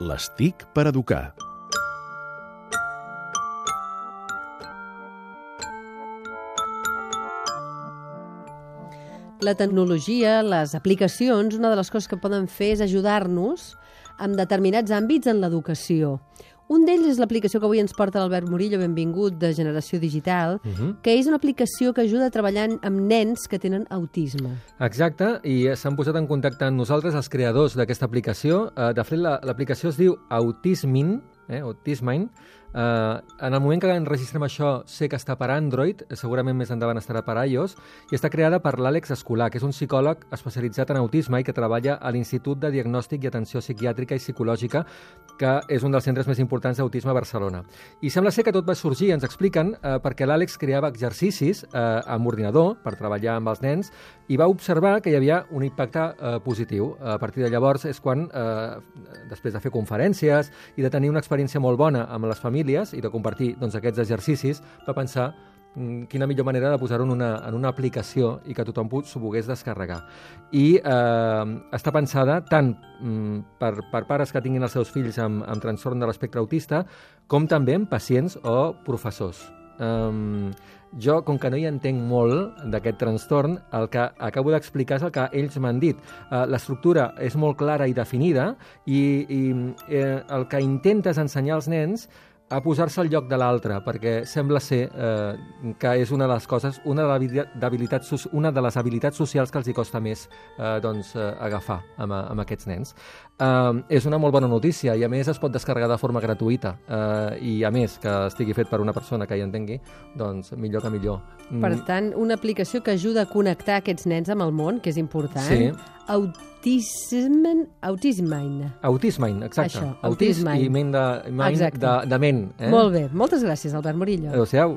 Les TIC per educar. La tecnologia, les aplicacions, una de les coses que poden fer és ajudar-nos en determinats àmbits en l'educació. Un d'ells és l'aplicació que avui ens porta l'Albert Murillo, benvingut, de Generació Digital, uh -huh. que és una aplicació que ajuda a treballar amb nens que tenen autisme. Exacte, i s'han posat en contacte amb nosaltres els creadors d'aquesta aplicació. Eh, de fet, l'aplicació es diu Autismin, eh, Autismine, Uh, en el moment que enregistrem això, sé que està per Android, segurament més endavant estarà per iOS, i està creada per l'Àlex Escolar, que és un psicòleg especialitzat en autisme i que treballa a l'Institut de Diagnòstic i Atenció Psiquiàtrica i Psicològica, que és un dels centres més importants d'autisme a Barcelona. I sembla ser que tot va sorgir, ens expliquen, uh, perquè l'Àlex creava exercicis uh, amb ordinador per treballar amb els nens i va observar que hi havia un impacte uh, positiu. A partir de llavors és quan, uh, després de fer conferències i de tenir una experiència molt bona amb les famílies, famílies i de compartir doncs, aquests exercicis, va pensar mm, quina millor manera de posar-ho en, una, en una aplicació i que tothom s'ho pogués descarregar. I eh, està pensada tant mm, per, per pares que tinguin els seus fills amb, amb trastorn de l'espectre autista, com també en pacients o professors. Um, jo, com que no hi entenc molt d'aquest trastorn, el que acabo d'explicar és el que ells m'han dit. Uh, L'estructura és molt clara i definida i, i eh, el que intentes ensenyar als nens a posar-se al lloc de l'altre, perquè sembla ser eh, que és una de les coses, una de, les una de les habilitats socials que els hi costa més eh, doncs, eh, agafar amb, amb aquests nens. Eh, és una molt bona notícia i a més es pot descarregar de forma gratuïta eh, i a més que estigui fet per una persona que hi entengui, doncs millor que millor. Per mm. tant, una aplicació que ajuda a connectar aquests nens amb el món, que és important. Sí. Autismen, autismine. Autismine, exacte. Això, autisme i ment de, mind de, de ment. Eh? Molt bé. Moltes gràcies, Albert Murillo. Adéu-siau.